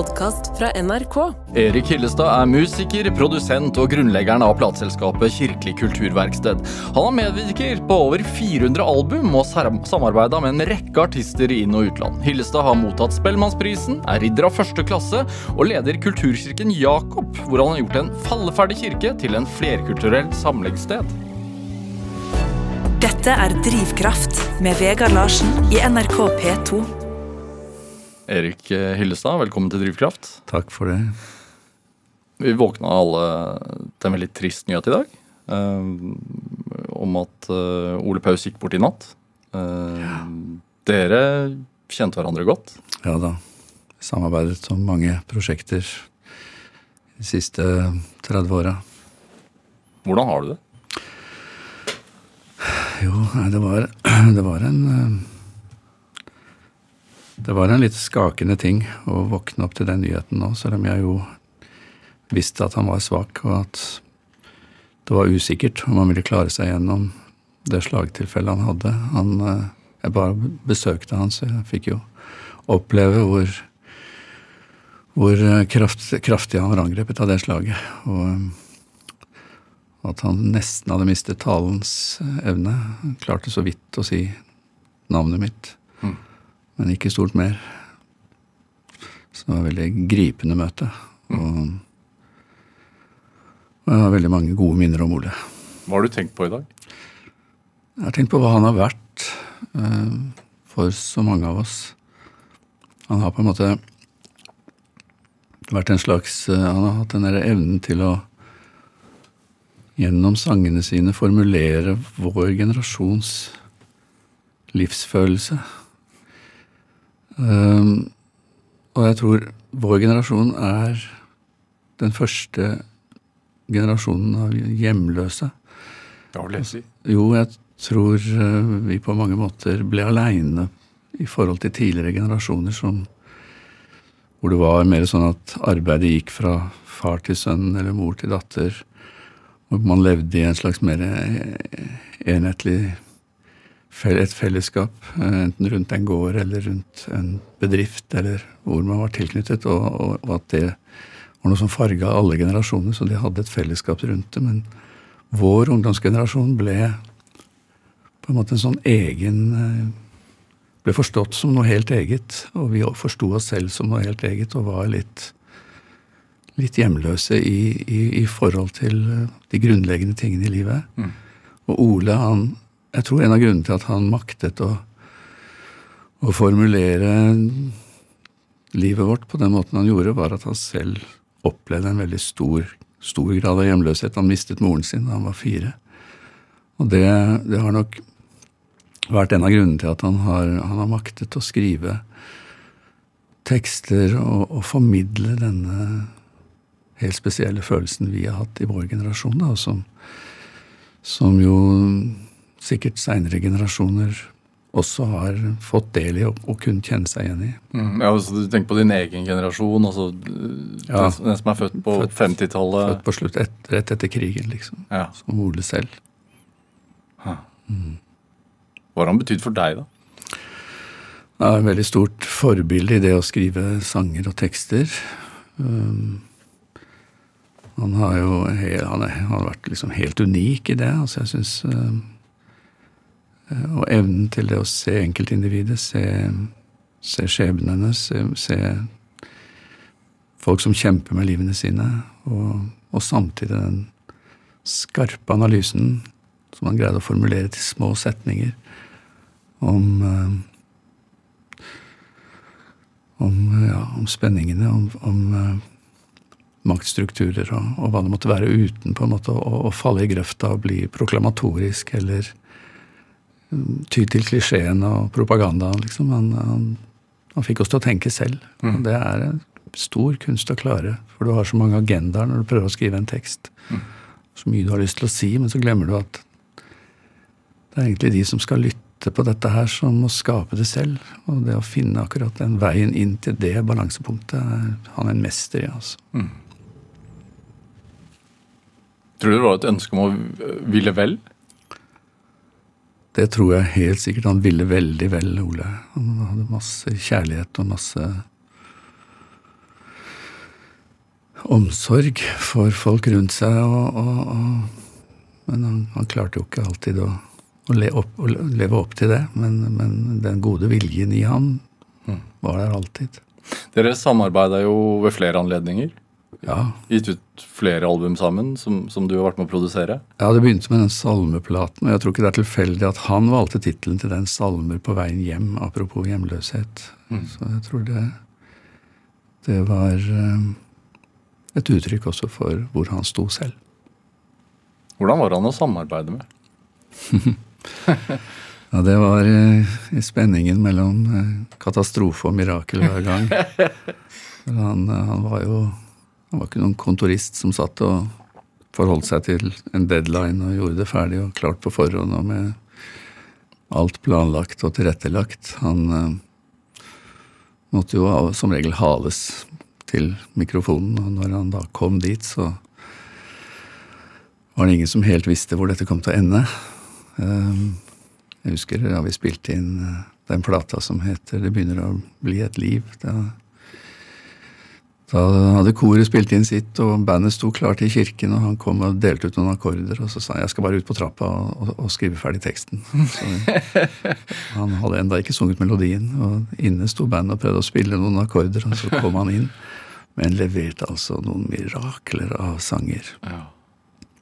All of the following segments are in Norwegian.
podkast fra NRK. Erik Hillestad er musiker, produsent og grunnleggeren av plateselskapet Kirkelig kulturverksted. Han har medvirker på over 400 album og samarbeida med en rekke artister i inn- og utland. Hillestad har mottatt Spellemannsprisen, er ridder av første klasse og leder kulturkirken Jakob, hvor han har gjort en falleferdig kirke til en flerkulturell samlingssted. Dette er Drivkraft med Vegard Larsen i NRK P2. Erik Hyllestad, velkommen til Drivkraft. Takk for det. Vi våkna alle til en veldig trist nyhet i dag. Eh, om at eh, Ole Paus gikk bort i natt. Eh, Ja. Dere kjente hverandre godt. Ja da. Samarbeidet om mange prosjekter de siste 30 åra. Hvordan har du det? Jo, det var, det var en Det var en litt skakende ting å våkne opp til den nyheten nå, selv om jeg jo visste at han var svak, og at det var usikkert om han ville klare seg gjennom det slagtilfellet han hadde. Han, eh, jeg bare besøkte han, så jeg fikk jo oppleve hvor hvor eh, kraft, kraftig han var angrepet av det slaget. Og eh, at han nesten hadde mistet talens evne. Han klarte så vidt å si navnet mitt. Men ikke stort mer. Så det var et veldig gripende møte. Og, og jeg har veldig mange gode minner om Ole. Hva har du tenkt på i dag? Jeg har tenkt på hva han har vært eh, for så mange av oss. Han har på en måte vært en slags eh, Han har hatt den derre evnen til å gjennom sangene sine formulere vår generasjons livsfølelse. Um, og jeg tror vår generasjon er den første generasjonen av hjemløse. Ja, vil jeg si. Jo, jeg tror eh, vi på mange måter ble aleine i forhold til tidligere generasjoner som hvor det var mer sånn at arbeidet gikk fra far til sønn eller mor til datter. Og man levde i en slags mer eh, enhetlig et fellesskap. eh, Enten rundt en gård eller rundt en bedrift eller hvor man var tilknyttet. Og, og, og at det var noe som farga alle generasjoner, så de hadde et fellesskap rundt det. Men vår ungdomsgenerasjon ble på en måte en sånn egen eh, Ble forstått som noe helt eget, og vi forsto oss selv som noe helt eget, og var litt, litt hjemløse i, i, i forhold til eh, de grunnleggende tingene i livet. Mm. Og Ole, han Jeg tror en av grunnene til at han maktet å, å formulere livet vårt på den måten han gjorde, var at han selv opplevde en veldig stor, stor grad av hjemløshet. Han mistet moren sin da han var fire. Og det, det har nok vært en av grunnene til at han har, han har maktet å skrive tekster og, og formidle denne helt spesielle følelsen vi har hatt i vår generasjon, da, som, som jo sikkert seinere generasjoner også har fått del i og, og kunnet kjenne seg igjen i. Mm. Ja, så Du tenker på din egen generasjon, altså Ja. den, den som er født på 50-tallet? Født på slutt, et, rett etter krigen, liksom. Ja. Som Ole selv. Hva har han betydd for deg, da? Han er et veldig stort forbilde i det å skrive sanger og tekster. Um, han har jo han har vært liksom helt unik i det. altså jeg synes, um, eh, Og evnen til det å se enkeltindividet, se, se skjebnene, se, se folk som kjemper med livene sine, og, og samtidig den skarpe analysen som han greide å formulere til små setninger om um, om, ja, om spenningene, om, om eh, maktstrukturer og, og hva det måtte være uten på en måte å, å falle i grøfta og bli proklamatorisk eller ty til klisjeen og propagandaen. Liksom. Han, han, han fikk oss til å tenke selv. Mm. Og det er en stor kunst å klare, for du har så mange agendaer når du prøver å skrive en tekst. Så mye du har lyst til å si, men så glemmer du at det er egentlig de som skal lytte på dette her, som må skape det selv. Og det å finne akkurat den veien inn til det balansepunktet er han en mester i. altså. Tror du det var et ønske om å ville vel? Det tror jeg helt sikkert. Han ville veldig vel, Ole. Han hadde masse kjærlighet og masse omsorg for folk rundt seg. Og, og, og, men han, han, klarte jo ikke alltid å, å, le opp, å, leve opp til det. Men, men den gode viljen i han var der alltid. Dere samarbeida jo ved flere anledninger. Ja. Gitt ut flere album sammen som, som, du har vært med å produsere? Ja, det begynte med den salmeplaten. Og jeg tror ikke det er tilfeldig at han valgte tittelen til den 'Salmer på veien hjem', apropos hjemløshet. Mm. Så jeg tror det, det var eh, et uttrykk også for hvor han sto selv. Hvordan var han å samarbeide med? ja, det var uh, i spenningen mellom uh, katastrofe og mirakel hver gang. han, han var jo han var ikke noen kontorist som satt og forholdt seg til en deadline og gjorde det ferdig og klart på forhånd og med alt planlagt og tilrettelagt. Han eh, måtte jo som regel hales til mikrofonen, og når han da kom dit, så var det ingen som helt visste hvor dette kom til å ende. Uh, jeg husker da vi spilte inn uh, den plata som heter 'Det begynner å bli et liv'. Da da hadde koret spilt inn sitt, og bandet sto klart i kirken, og han kom og delte ut noen akkorder, og så sa han jeg skal bare ut på trappa og, og, skrive ferdig teksten. Så han hadde enda ikke sunget melodien, og inne sto bandet og prøvde å spille noen akkorder, og så kom han inn. Men leverte altså noen mirakler av sanger. Ja.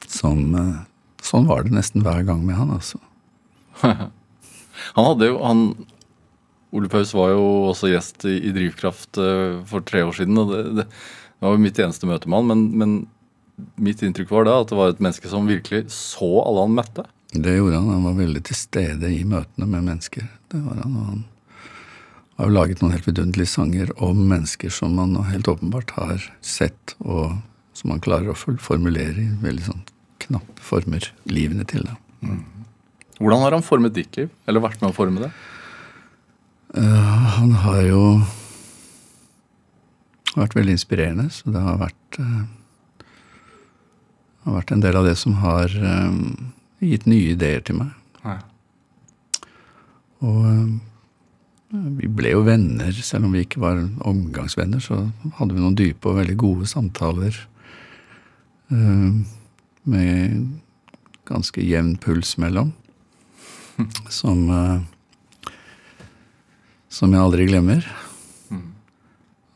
Som eh, Sånn var det nesten hver gang med han, altså. han hadde jo han Ole Paus var jo også gjest i, i Drivkraft uh, for tre år siden. og det, det, det var jo mitt eneste møte med han, men, men, mitt inntrykk var da at det var et menneske som virkelig så alle han møtte. Det gjorde han. Han var veldig til stede i møtene med mennesker. Det var han, og han har jo laget noen helt vidunderlige sanger om mennesker som man helt åpenbart har sett, og som man klarer å formulere i veldig sånn knappe former livene til. det. Mm. Hvordan har han formet ditt liv? Eller vært med å forme det? Uh, han har jo vært veldig inspirerende, så det har vært, uh, har vært en del av det som har um, gitt nye ideer til meg. Ja. Og vi ble jo venner, selv om vi ikke var omgangsvenner. Så hadde vi noen dype og veldig gode samtaler uh, med ganske jevn puls mellom. Som som jeg aldri glemmer. Mm.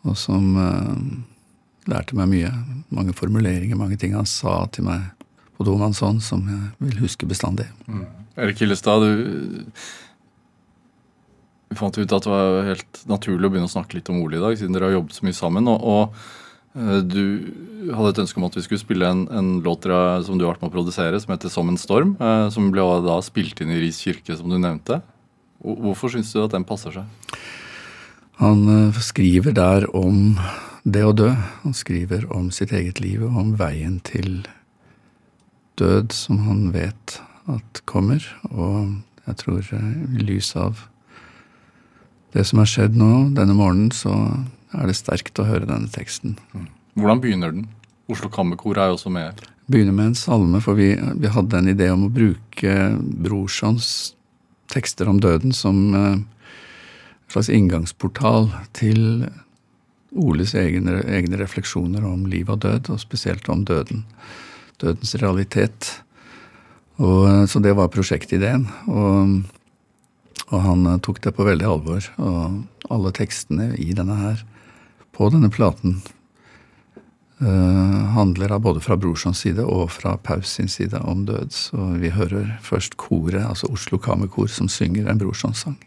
Og som uh, lærte meg mye. Mange formuleringer, mange ting han sa til meg på sånn som jeg vil huske bestandig. Mm. Erik Hillestad, du, vi fant ut at det var helt naturlig å begynne å snakke litt om Ole i dag, siden dere har jobbet så mye sammen. og, og uh, du hadde et ønske om at vi skulle spille en, en låt som du har vært med å produsere, som heter 'Som en storm'. Uh, som ble da spilt inn i Ris kirke, som du nevnte. Hvorfor syns du at den passer seg? Han eh, skriver der om det å dø. Han skriver om sitt eget liv og om veien til død som han vet at kommer. Og jeg tror eh, i lys av det som har skjedd nå denne morgenen, så er det sterkt å høre denne teksten. Mm. Hvordan begynner den? Oslo Kammerkor er jo også med. Begynner med en salme, for vi, vi hadde en idé om å bruke Brorsons tekster om døden som en eh, slags inngangsportal til Oles egne, egne, refleksjoner om liv og død, og spesielt om døden. Dødens realitet. Og, eh, så det var prosjektideen. Og, og, han eh, tok det på veldig alvor. Og alle tekstene i denne her, på denne platen, handler av både fra Brorsons side og fra Paus sin side om død. Så vi hører først koret, altså Oslo Kammerkor, som synger en Brorsons-sang.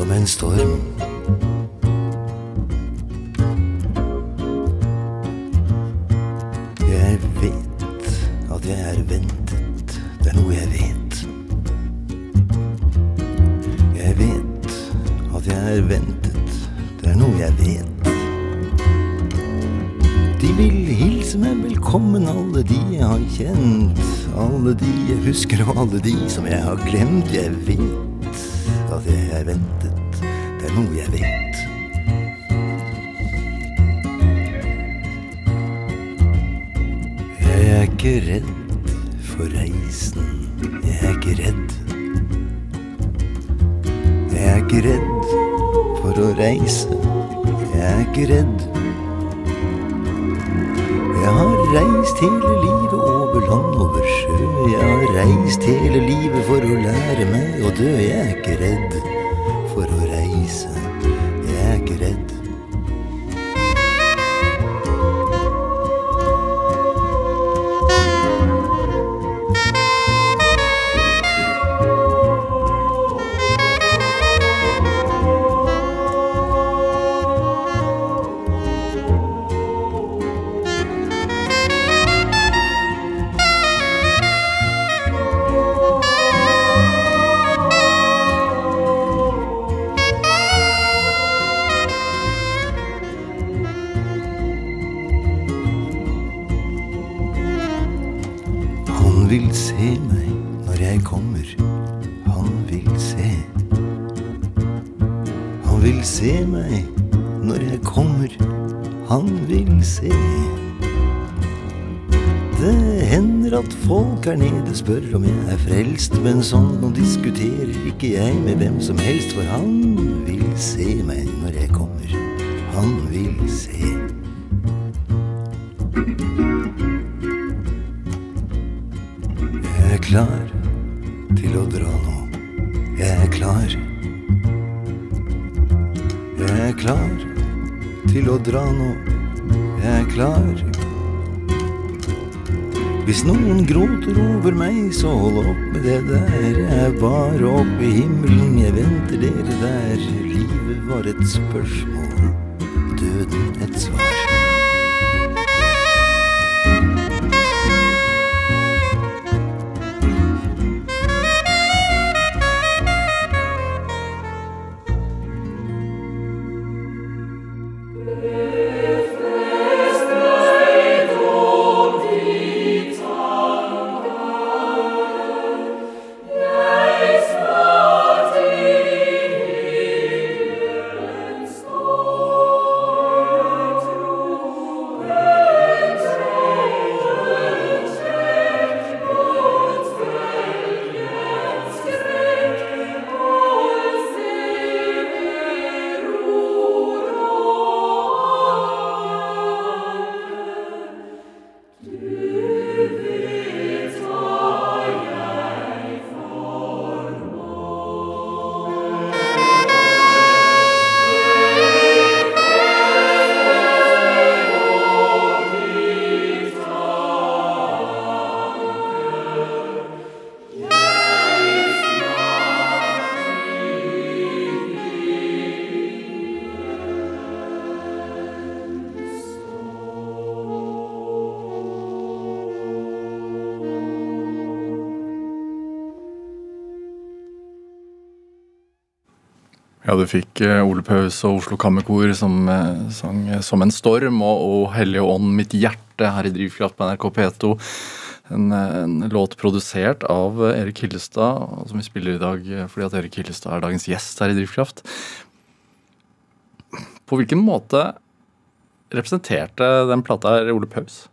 Som en storm. Jeg vet at jeg er ventet, det er noe jeg vet. Jeg vet at jeg er ventet, det er noe jeg vet. De vil hilse meg velkommen, alle de jeg har kjent. Alle de jeg husker, og alle de som jeg har glemt. Jeg vet jeg er ventet, det er noe jeg vet. Jeg er ikke redd for reisen, jeg er ikke redd. Jeg er ikke redd for å reise, jeg er ikke redd. Jeg har reist hele livet land, over sjø. Jeg har reist hele livet for å lære meg å dø. Jeg er ikke redd kommer. Han vil se. Det hender at folk her nede spør om jeg er frelst, men sånn nå diskuterer ikke jeg med hvem som helst, for han vil se meg når jeg kommer. Han vil se. Jeg er klar til å dra nå. Jeg er klar. Jeg er klar å dra nå. Jeg er klar. Hvis noen gråter over meg, så hold opp med det der. Jeg er bare oppe i himmelen, jeg venter dere der. Livet var et spørsmål, du fikk eh, Ole Paus og Oslo Kammerkor som eh, sang eh, 'Som en storm' og 'Å Hellige Ånd, mitt hjerte' her i Drivkraft på NRK P2. En, en låt produsert av Erik Hillestad, som vi spiller i dag fordi at Erik Hillestad er dagens gjest her i Drivkraft. På hvilken måte representerte den plata her Ole Paus?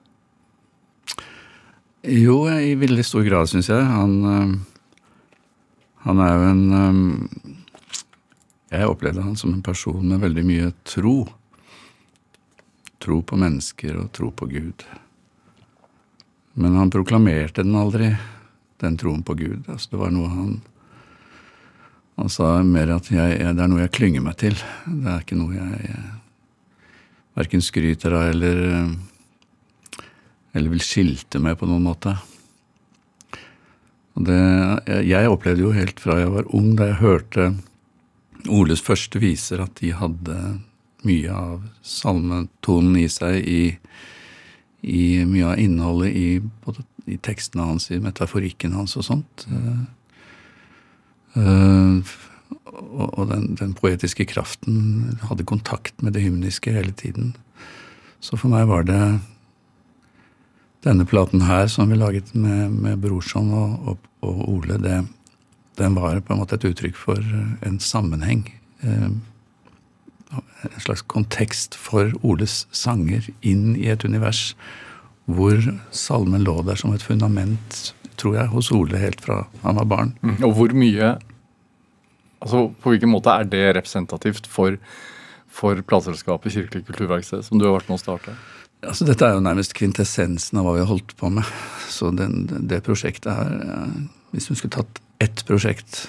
Jo, i veldig stor grad, syns jeg. Han, han er jo en Jeg opplevde han som en person med veldig mye tro. tro på mennesker og tro på Gud. Men han proklamerte den aldri, den troen på Gud. Altså, det var noe han Han sa mer at jeg, det er noe jeg klynger meg til. Det er ikke noe jeg, jeg verken skryter av eller, eller vil skilte med på noen måte. Det, jeg opplevde jo helt fra jeg var ung, da jeg hørte Oles første viser, at de hadde mye av salmetonen i seg i, i mye av innholdet i, både i tekstene hans, i metaforikken hans og sånt. Uh, og, og den, den, poetiske kraften hadde kontakt med det hymniske hele tiden. Så for meg var det denne platen her som vi laget med, med Brorson og, og, og, Ole, det, den var på en måte et uttrykk for en sammenheng. Uh, en slags kontekst for Oles sanger inn i et univers hvor salmen lå der som et fundament, tror jeg, hos Ole helt fra han var barn. Mm. Og hvor mye altså På hvilken måte er det representativt for, for plateselskapet Kirkelig kulturverksted, som du har vært med å starte? Altså, dette er jo nærmest kvintessensen av hva vi har holdt på med. Så den, det prosjektet her Hvis vi skulle tatt ett prosjekt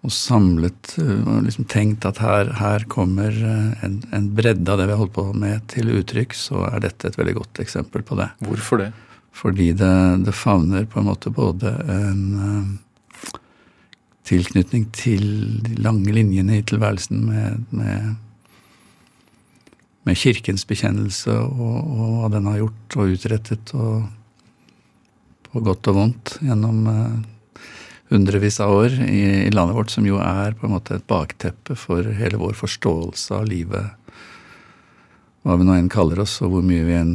og samlet eh, og liksom tenkt at her, her kommer eh, en, en, bredde av det vi har holdt på med, til uttrykk, så er dette et veldig godt eksempel på det. Hvorfor det? Fordi det, det favner på en måte både en uh, tilknytning til de lange linjene i tilværelsen med, med, med Kirkens bekjennelse og, og, hva den har gjort og utrettet, og på godt og vondt gjennom hundrevis av år i, i, landet vårt, som jo er på en måte et bakteppe for hele vår forståelse av livet. Hva vi nå enn kaller oss, og hvor mye vi enn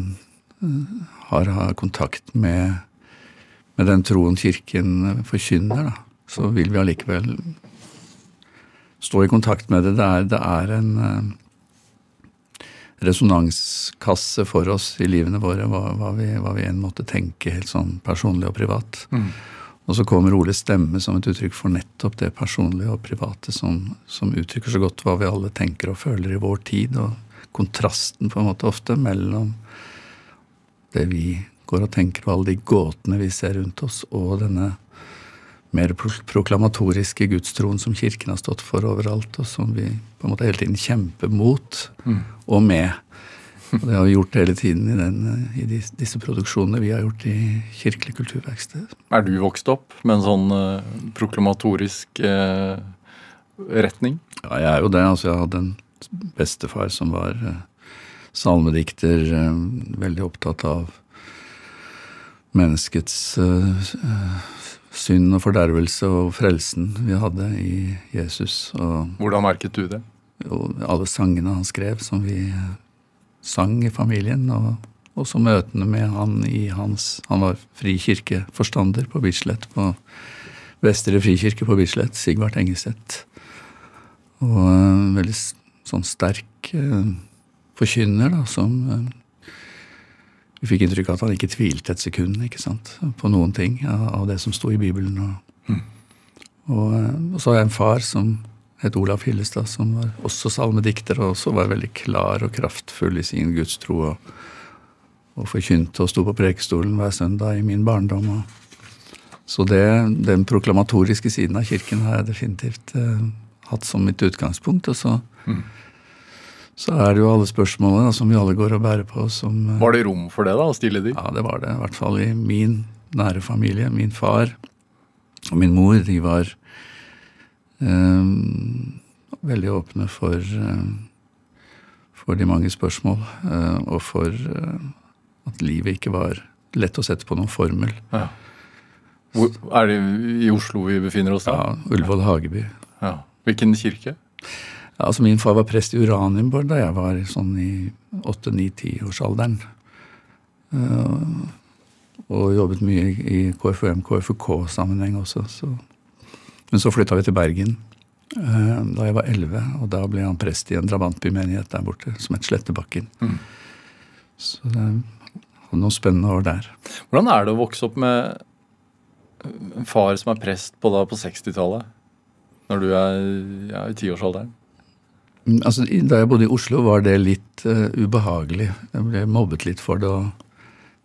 uh, har, har, kontakt med, med den troen Kirken forkynner, da, så vil vi allikevel stå i kontakt med det. Det er, det er en uh, resonanskasse for oss i livene våre, hva, hva, vi, hva, vi, enn måtte tenke helt sånn personlig og privat. Mm. Og så kommer Oles stemme som et uttrykk for nettopp det personlige og private som, som, uttrykker så godt hva vi alle tenker og føler i vår tid, og kontrasten på en måte ofte mellom det vi går og tenker, og alle de gåtene vi ser rundt oss, og denne mer proklamatoriske gudstroen som Kirken har stått for overalt, og som vi på en måte hele tiden kjemper mot mm. og med. Og det har vi gjort hele tiden i, den, i disse produksjonene vi har gjort i Kirkelig kulturverksted. Er du vokst opp med en sånn uh, proklamatorisk uh, retning? Ja, jeg er jo det. Altså, jeg hadde en bestefar som var uh, salmedikter, veldig opptatt av menneskets synd og fordervelse og frelsen vi hadde i Jesus. Og, Hvordan merket du det? Jo, alle sangene han skrev, som vi sang i familien. og også møtene med han i hans Han var frikirkeforstander på Bislett, på Vestre frikirke på Bislett, Sigvart Engeseth. Og en veldig sånn sterk uh, forkynner, da, som uh, Vi fikk inntrykk av at han ikke tvilte et sekund ikke sant, på noen ting av, av det som sto i Bibelen. Og, mm. og, og så har jeg en far som het Olav Hillestad, som var også salmedikter, og også var veldig klar og kraftfull i sin gudstro. Og, og forkynte og sto på prekestolen hver søndag i min barndom. så det, den proklamatoriske siden av kirken har jeg definitivt eh, hatt som mitt utgangspunkt. Og så, mm. så er det jo alle spørsmålene som vi alle går og bærer på. Som, eh, var det rom for det, da? Å stille de? Ja, det var det. I hvert fall i min nære familie. Min far og min mor, de var veldig åpne for, eh, for de mange spørsmål, eh, og for eh, at livet ikke var lett å sette på noen formel. Ja. Hvor, er det i Oslo vi befinner oss da? Ja, Ullevål Hageby. Ja. Hvilken kirke? Ja, altså Min far var prest i Uranienborg da jeg var sånn i 8-9-10-årsalderen. Uh, og jobbet mye i KFUM, KFUK-sammenheng også. Så men så flytta vi til Bergen eh, da jeg var elleve, og da ble han prest i en drabantbymenighet der borte, som het Slettebakken. Mm. Så det var noen spennende år der. Hvordan er det å vokse opp med en far som er prest på, på 60-tallet? Når du er ja, i tiårsalderen? Mm, Altså, Da jeg bodde i Oslo, var det litt uh, ubehagelig. Jeg ble mobbet litt for det. og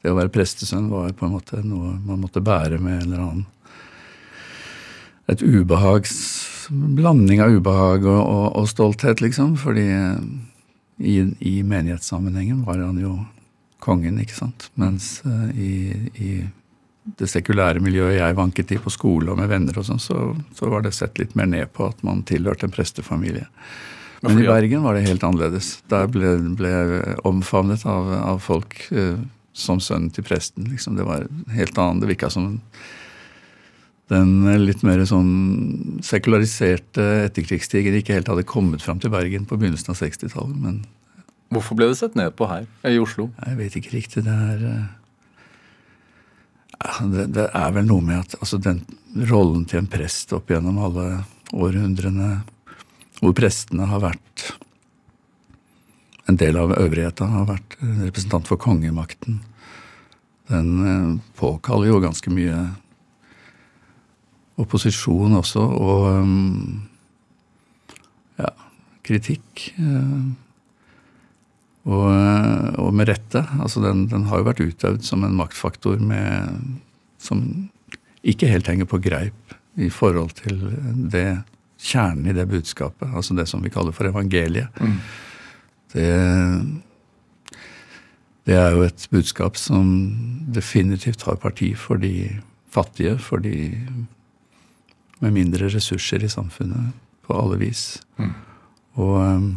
Det å være prestesønn var på en måte noe man måtte bære med en eller annen Et ubehags... Blanding av ubehag og, og, og stolthet, liksom. Fordi eh, i, i menighetssammenhengen var han jo kongen, ikke sant. Mens eh, i, i det sekulære miljøet jeg vanket i på skole og med venner og sånn, så, så var det sett litt mer ned på at man tilhørte en prestefamilie. Men i Bergen var det helt annerledes. Der ble, jeg omfavnet av, av folk eh, som sønnen til presten. Liksom. Det var helt annet. Det virka som den litt mer sånn sekulariserte etterkrigstiden ikke helt hadde kommet fram til Bergen på begynnelsen av 60-tallet. Men Hvorfor ble det sett ned på her i Oslo? jeg vet ikke riktig. Det er eh, det, det er vel noe med at altså den rollen til en prest opp gjennom alle århundrene, hvor prestene har vært en del av øvrigheta, har vært eh, representant for kongemakten, den eh, påkaller jo ganske mye opposisjon også, og um, ja, kritikk. eh, og, og med rette. Altså den, den har jo vært utøvd som en maktfaktor med, som ikke helt henger på greip i forhold til det kjernen i det budskapet. Altså det som vi kaller for evangeliet. Det, det er jo et budskap som definitivt har parti for de fattige, for de med mindre ressurser i samfunnet, på alle vis. Og um,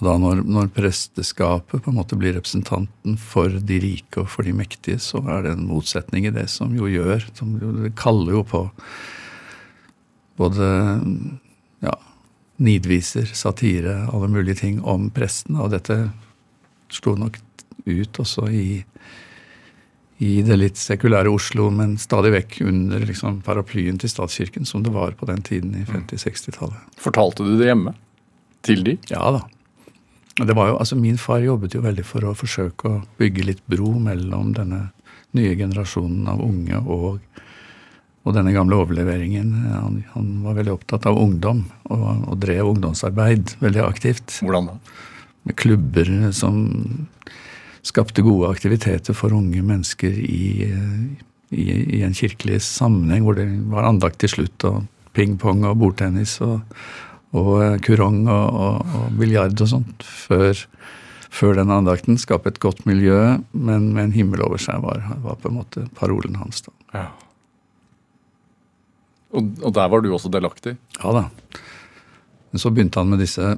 og da når, når presteskapet på en måte blir representanten for de rike og for de mektige, så er det en motsetning i det som jo gjør som jo, Det kaller jo på både ja, nidviser, satire, alle mulige ting om prestene. Og dette slo nok ut også i, i det litt sekulære Oslo, men stadig vekk under liksom, paraplyen til statskirken, som det var på den tiden i 50-60-tallet. Fortalte du det hjemme? Til de? Ja da. Det var jo, altså Min far jobbet jo veldig for å forsøke å bygge litt bro mellom denne nye generasjonen av unge og, og denne gamle overleveringen. Han, han var veldig opptatt av ungdom og, og drev ungdomsarbeid veldig aktivt. Hvordan da? Med klubber som skapte gode aktiviteter for unge mennesker i, i, i en kirkelig sammenheng, hvor det var andakt til slutt, og pingpong og bordtennis og, og kurong og, og, og biljard og sånt før, før den andakten. Skape et godt miljø, men med en himmel over seg, var, var på en måte parolen hans. da. Ja. Og, og der var du også delaktig? Ja da. Men så begynte han med disse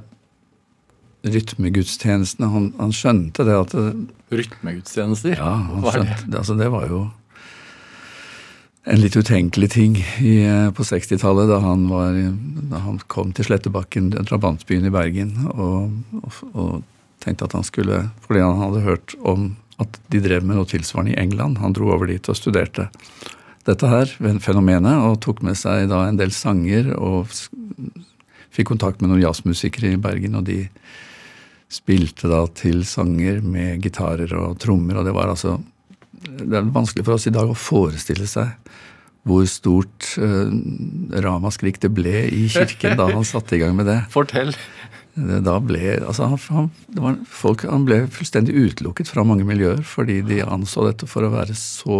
rytmegudstjenestene. Han, han skjønte det at det, Rytmegudstjenester? Ja, han Hva er skjønte det. Altså, det var jo en litt utenkelig ting i, eh, på 60-tallet, da, han var, da han kom til Slettebakken, drabantbyen i Bergen, og, og, og tenkte at han skulle Fordi han hadde hørt om at de drev med noe tilsvarende i England. Han dro over dit og studerte dette her, fenomenet, og tok med seg da en del sanger og fikk kontakt med noen jazzmusikere i Bergen, og de spilte da til sanger med gitarer og trommer, og det var altså Det er vanskelig for oss i dag å forestille seg hvor stort eh, ramaskrik det ble i kirken da han satte i gang med det. Fortell. Da ble, altså han, han, det var folk, han ble fullstendig utelukket fra mange miljøer fordi de anså dette for å være så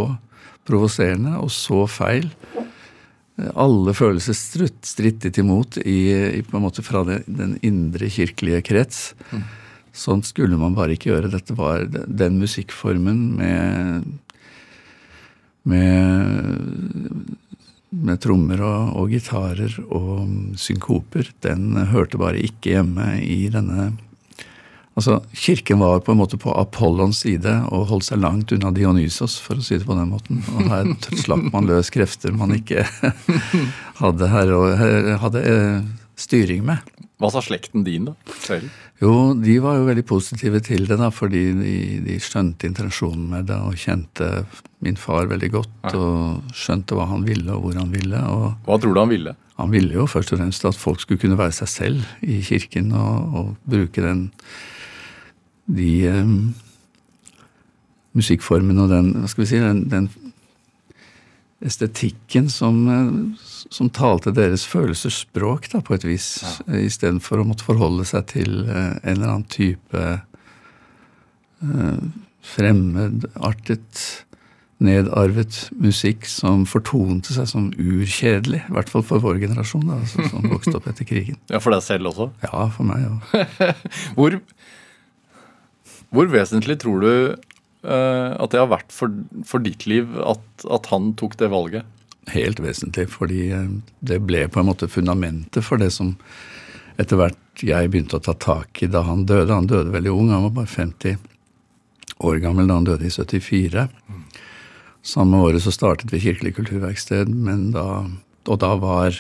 provoserende og så feil. Alle følelser strutt, strittet imot i, i, på en måte fra det, den indre kirkelige krets. Sånn skulle man bare ikke gjøre. Dette var den musikkformen med med, med trommer og, og gitarer og synkoper, den hørte bare ikke hjemme i denne Altså, Kirken var på en måte på Apollons side og holdt seg langt unna Dionysos, for å si det på den måten. Og her slapp man løs krefter man ikke hadde, her, Og her hadde eh, styring med. Hva sa slekten din, da? Selv? Jo, de var jo veldig positive til det, da, fordi de, de skjønte intensjonen med det og kjente min far veldig godt og skjønte hva han ville og hvor han ville. Hva tror du han ville? Han ville jo først og fremst at folk skulle kunne være seg selv i kirken og, og bruke den de um, musikkformene og den hva skal vi si, den, den estetikken som, eh, som talte deres følelsers språk, da, på et vis. Ja. Istedenfor å måtte forholde seg til en eller annen type uh, fremmedartet nedarvet musikk som fortonte seg som urkjedelig. I hvert fall for vår generasjon, da, altså, som vokste opp etter krigen. Ja, For deg selv også? Ja, for meg òg. hvor, hvor, vesentlig tror du at det har vært for, for ditt liv at, at, han tok det valget? Helt vesentlig, fordi eh, det ble på en måte fundamentet for det som etter hvert jeg begynte å ta tak i da han døde. Han døde veldig ung, han var bare 50 år gammel da han døde i 74. Mm. Samme året så startet vi Kirkelig kulturverksted, da, og da var,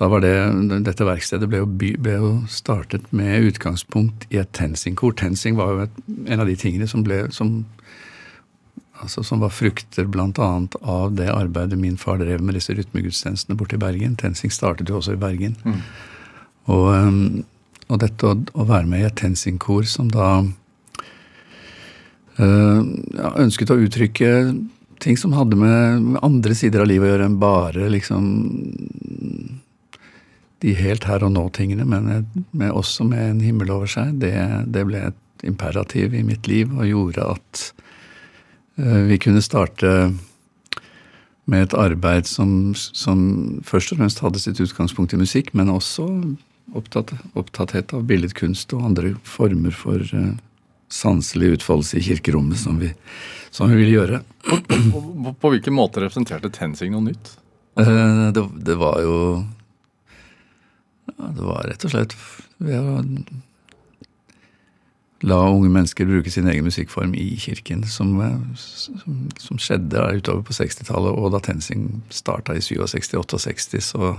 da var det, Dette verkstedet ble jo, ble jo, startet med utgangspunkt i et TenSing-kor. TenSing var jo et, en av de tingene som ble som, altså som var frukter bl.a. av det arbeidet min far drev med disse rytmegudstjenestene borte i Bergen. TenSing startet jo også i Bergen. Mm. Og, um, og, dette å, å, være med i et TenSing-kor som da øh, ja, ønsket å uttrykke ting som hadde med, andre sider av livet å gjøre enn bare liksom de helt her og nå-tingene, men med, også med en himmel over seg. Det, det, ble et imperativ i mitt liv og gjorde at vi kunne starte med et arbeid som, som, først og fremst hadde sitt utgangspunkt i musikk, men også opptatt, opptatthet av billedkunst og andre former for uh, sanselig utfoldelse i kirkerommet som vi, som vi ville gjøre. På, på, på hvilken måte representerte TenSing noe nytt? Eh, det, det, var jo ja, Det var rett og slett ved å la unge mennesker bruke sin egen musikkform i kirken, som, som, som skjedde utover på 60-tallet. Og da TenSing starta i 67-68, så,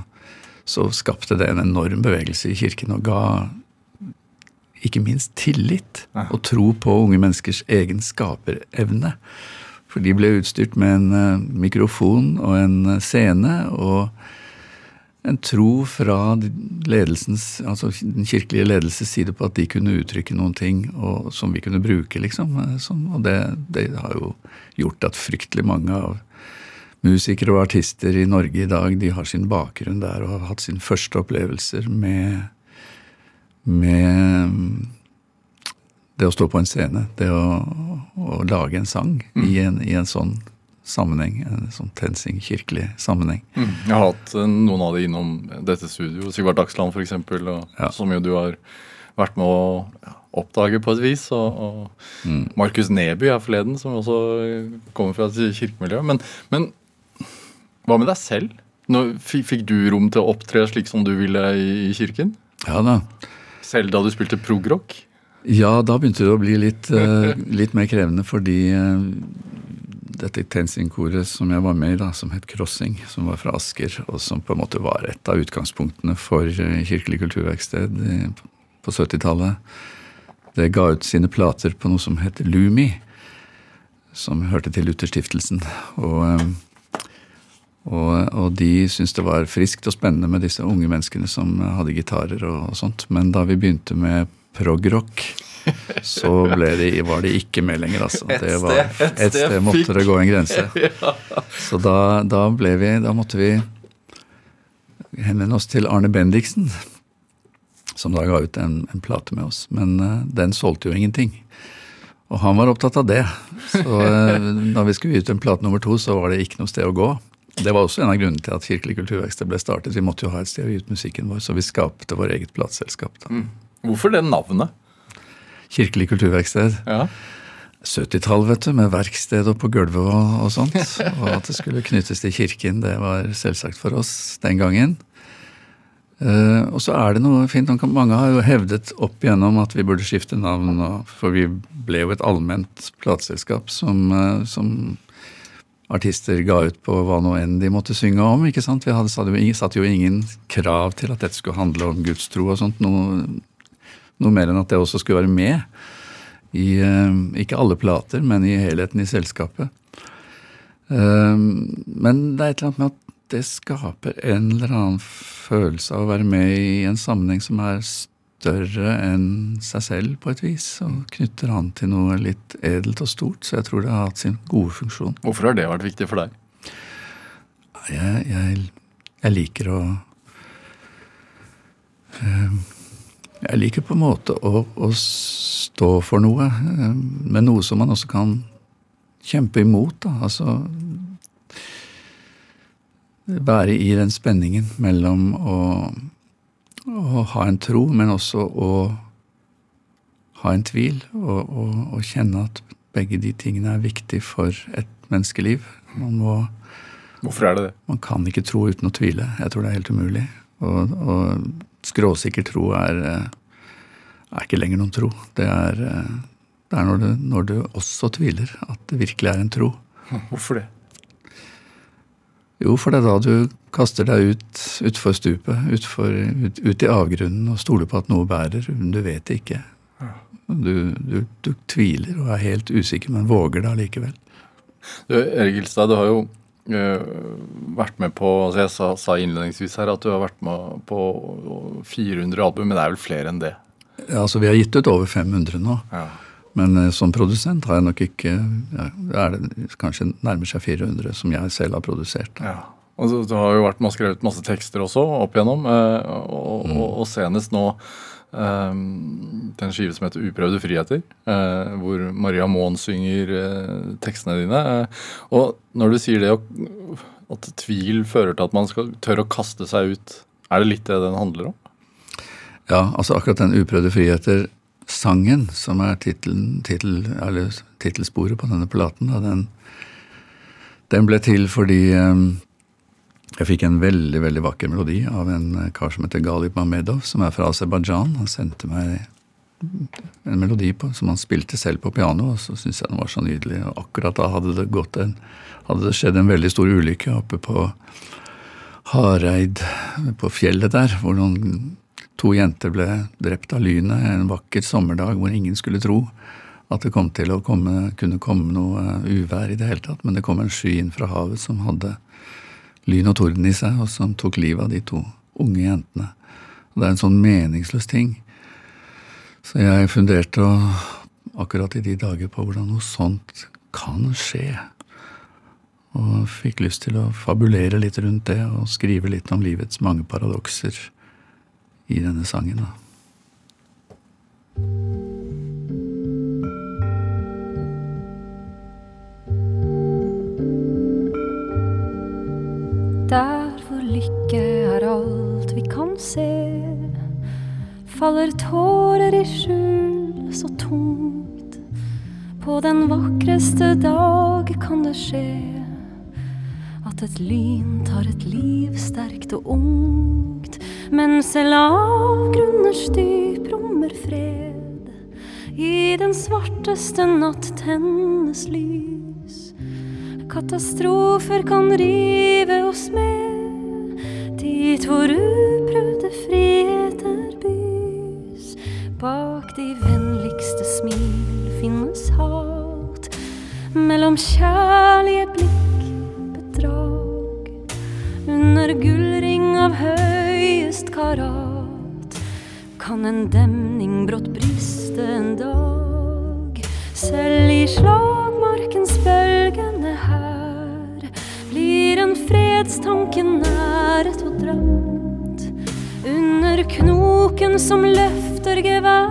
så skapte det en enorm bevegelse i kirken og ga ikke minst tillit og tro på unge menneskers egen skaperevne. For de ble utstyrt med en uh, mikrofon og en uh, scene og en tro fra ledelsens, altså den kirkelige ledelses side på at de kunne uttrykke noen ting og, som vi kunne bruke, liksom. Eh, som, og det, det, har jo gjort at fryktelig mange av musikere og artister i Norge i dag de har sin bakgrunn der og har hatt sine første opplevelser med med det å stå på en scene, det å, å lage en sang mm. i, en, i, en, sånn sammenheng, en sånn TenSing kirkelig sammenheng. Mm. Jeg har hatt eh, noen av de innom dette studio, Sigvard Dagsland f.eks., ja. som jo du har vært med å oppdage på et vis. Og, og mm. Markus Neby er forleden, som også kommer fra et kirkemiljø. Men, men hva med deg selv? Nå, fikk du rom til å opptre slik som du ville i, i kirken? Ja da. Selv da du spilte progrock? Ja, da begynte det å bli litt, uh, litt mer krevende, fordi uh, dette TenSing-koret som jeg var med i, da, som het Crossing, som var fra Asker, og som på en måte var et av utgangspunktene for uh, Kirkelig kulturverksted på 70-tallet, det ga ut sine plater på noe som het Lumi, som hørte til Lutherstiftelsen. Og og, og de syntes det var friskt og spennende med disse unge menneskene som hadde gitarer og, og sånt. Men da vi begynte med progrock, så de, var de ikke med lenger, altså. Det var, et sted måtte det gå en grense. Så da, da, ble vi Da måtte vi henvende oss til Arne Bendiksen, som da ga ut en, en plate med oss. Men uh, den solgte jo ingenting. Og han var opptatt av det. Så uh, da vi skulle ut en plate nummer to, så var det ikke noe sted å gå. Det var også en av grunnene til at Kirkelig kulturverksted ble startet. Vi måtte jo ha et sted å gi ut musikken vår, så vi skapte vår eget plateselskap. Mm. Hvorfor det navnet? Kirkelig kulturverksted. Ja. 70-tall, vet du, med verksted og på gulvet og, og, sånt. Og at det skulle knyttes til kirken, det var selvsagt for oss den gangen. Uh, og så er det noe fint, Mange har jo hevdet opp igjennom at vi burde skifte navn, for vi ble jo et allment plateselskap som, uh, som artister ga ut på hva nå enn de måtte synge om. ikke sant? Vi hadde, satte jo ingen krav til at dette skulle handle om gudstro og sånt. Noe, noe mer enn at jeg også skulle være med i uh, ikke alle plater, men i helheten i selskapet. Uh, men det er et eller annet med at det skaper en eller annen følelse av å være med i en sammenheng som er større enn seg selv på et vis, og knytter han til noe litt edelt og stort. Så jeg tror det har hatt sin gode funksjon. Hvorfor har det vært viktig for deg? jeg, jeg, jeg liker å eh, Jeg liker på en måte å, å stå for noe, eh, men noe som man også kan kjempe imot. Da. Altså være i den spenningen mellom å, å ha en tro, men også å ha en tvil, og, og, og kjenne at begge de tingene er viktig for et menneskeliv. Man må Hvorfor er det det? Man kan ikke tro uten å tvile. Jeg tror det er helt umulig. Og, og skråsikker tro er, er, ikke lenger noen tro. Det er, det er når, du, når, du, også tviler, at det virkelig er en tro. Hvorfor det? Jo, for det er da du kaster deg ut utfor stupet, utfor, ut, ut, i avgrunnen og stoler på at noe bærer. Men du vet det ikke. Du, du, du tviler og er helt usikker, men våger det allikevel. Du, Erik Ilstad, du har jo vært med på altså Jeg sa, sa, innledningsvis her at du har vært med på 400 album, men det er vel flere enn det? Ja, altså Vi har gitt ut over 500 nå. Ja. Men uh, som produsent har jeg nok ikke ja, er det Kanskje nærmer seg 400 som jeg selv har produsert. Ja. Og du, du har jo vært med og skrevet masse tekster også opp igjennom, uh, og, mm. og, og senest nå Um, den skive som heter 'Uprøvde friheter', uh, hvor Maria Moen synger uh, tekstene dine. Uh, og når du sier det at tvil fører til at man skal tør å kaste seg ut, er det litt det den handler om? Ja, altså akkurat den 'Uprøvde friheter'-sangen, som er titel, titel, på denne platen, den, den, ble til fordi um, jeg fikk en veldig veldig vakker melodi av en eh, kar som heter Galip Mamedov, som er fra Aserbajdsjan. Han sendte meg en melodi på, som han spilte selv på piano, og så syntes jeg den var så nydelig. Og akkurat da hadde det, gått en, hadde det skjedd en veldig stor ulykke oppe på Hareid, på fjellet der, hvor noen, to jenter ble drept av lynet en vakker sommerdag hvor ingen skulle tro at det kom til å komme, kunne komme noe uvær i det hele tatt. Men det kom en sky inn fra havet som hadde lyn og torden i seg, og som tok livet av de to unge jentene. Og det er en sånn meningsløs ting. Så jeg funderte akkurat i de dager på hvordan noe sånt kan skje. Og fikk lyst til å fabulere litt rundt det og skrive litt om livets mange paradokser i denne sangen. da. Der hvor lykke er alt vi kan se, faller tårer i skjul så tungt. På den vakreste dag kan det skje at et lyn tar et liv sterkt og ungt. Men selv avgrunners dyp rommer fred. I den svarteste natt tennes lys. Katastrofer kan rive oss med dit hvor uprøvde friheter bys. Bak de vennligste smil finnes hat. Mellom kjærlige blikk bedrag. Under gullring av høyest karat kan en demning brått briste en dag. Selv i slagmarkens bølgende her blir en fredstanke næret og drømt. Under knoken som løfter gevær,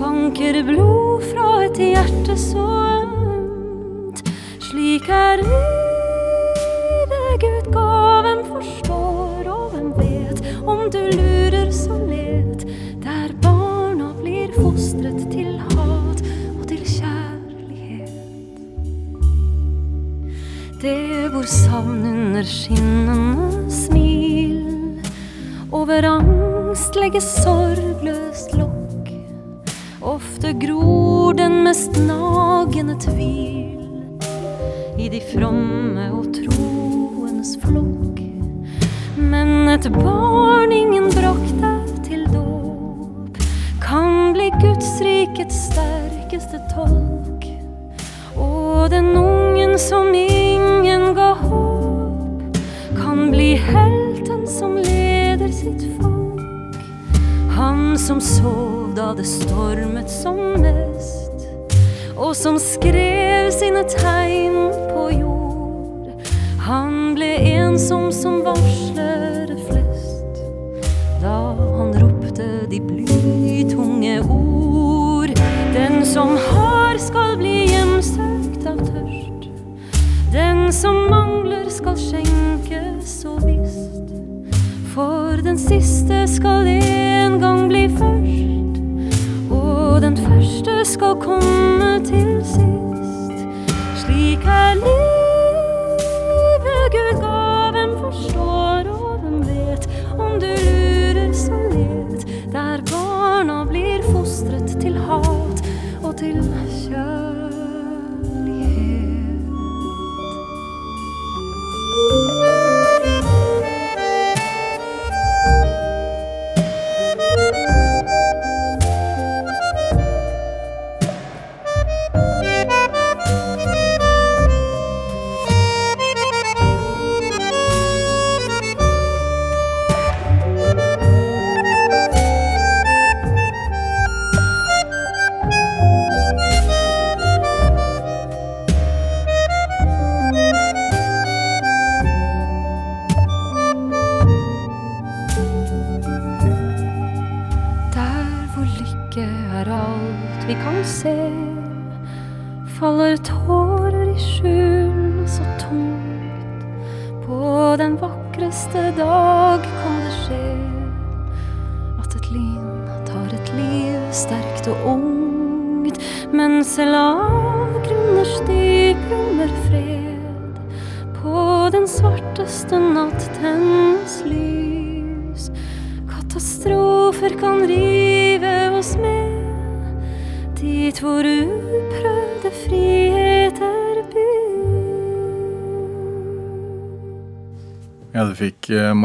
banker blod fra et hjerte så ømt. Slik er livet Gud ga, hvem forstår, og hvem vet om du lurer så let, savn under skinnende smil, over angst legges sorgløst lokk. Ofte gror den mest nagende tvil i de fromme og troendes flokk. Men et barn ingen brakte til dåp, kan bli Guds rikets sterkeste tolk. Og den ungen som ingen sitt folk. Han som sov da det stormet som mest, og som skrev sine tegn på jord. Han ble ensom som varsler flest. Da han ropte de blytunge ord. Den som har, skal bli hjemsøkt av tørst. Den som mangler, skal skjenkes og visst. For den siste skal en gang bli først. Og den første skal komme til sist. Slik er livet Gud ga, hvem forstår og hvem vet? Om du lurer, så let. Der barna blir fostret til hat og til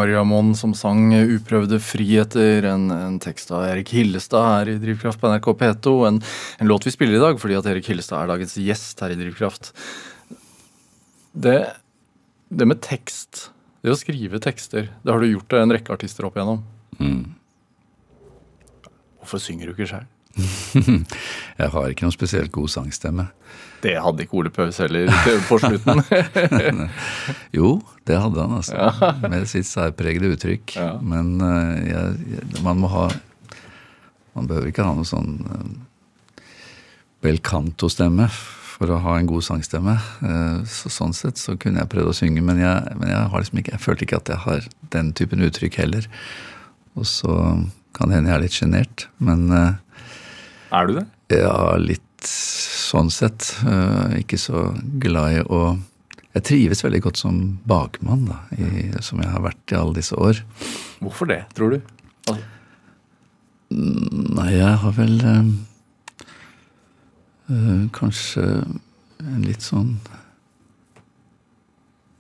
fikk Maria Monn som sang 'Uprøvde friheter', en, en tekst av Erik Hillestad her i Drivkraft på NRK P2. En, en låt vi spiller i dag fordi at Erik Hillestad er dagens gjest her i Drivkraft. Det, det med tekst, det å skrive tekster, det har du gjort en rekke artister opp igjennom. Hvorfor synger du ikke sjøl? Jeg har ikke noen spesielt god sangstemme. Det hadde ikke Ole Paus heller på slutten. Jo, det hadde han, altså. Med sitt særpregede uttrykk. Ja. Men uh, jeg, man må ha Man behøver ikke ha noe sånn uh, bel canto-stemme for å ha en god sangstemme. Uh, så sånn sett så kunne jeg prøvd å synge, men jeg, men jeg har liksom ikke Jeg følte ikke at jeg har den typen uttrykk heller. Og så kan det hende jeg er litt sjenert, men eh, er du det? ja, litt sånn sett. eh, ikke så glad i å Jeg trives veldig godt som bakmann, da, i, som jeg har vært i alle disse år. Hvorfor det, tror du? Altså, Nei, jeg har vel eh, kanskje en litt sånn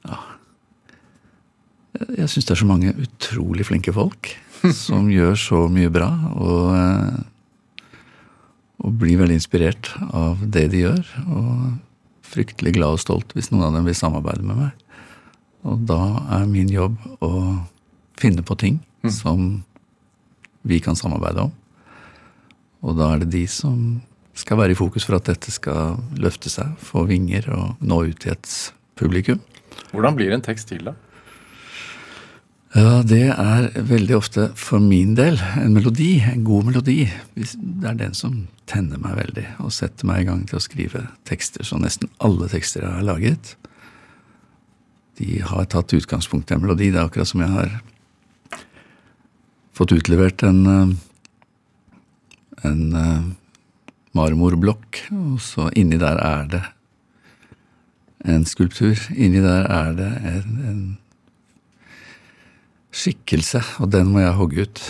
Ja Jeg, syns det er så mange utrolig flinke folk som gjør så mye bra, og, eh, og blir veldig inspirert av det de gjør. Og fryktelig glad og stolt hvis noen av dem vil samarbeide med meg. Og da er min jobb å finne på ting som vi kan samarbeide om. Og da er det de som skal være i fokus for at dette skal løfte seg, få vinger og nå ut til et publikum. hvordan blir en tekst til, da? Ja, det er veldig ofte for min del en melodi, en god melodi. Det er den som tenner meg veldig og setter meg i gang til å skrive tekster. Så nesten alle tekster jeg har laget, de har tatt utgangspunkt i en melodi. Det er akkurat som jeg har fått utlevert en, eh, en eh, marmorblokk, og så inni der er det en skulptur. Inni der er det en, en skikkelse, og den må jeg hogge ut.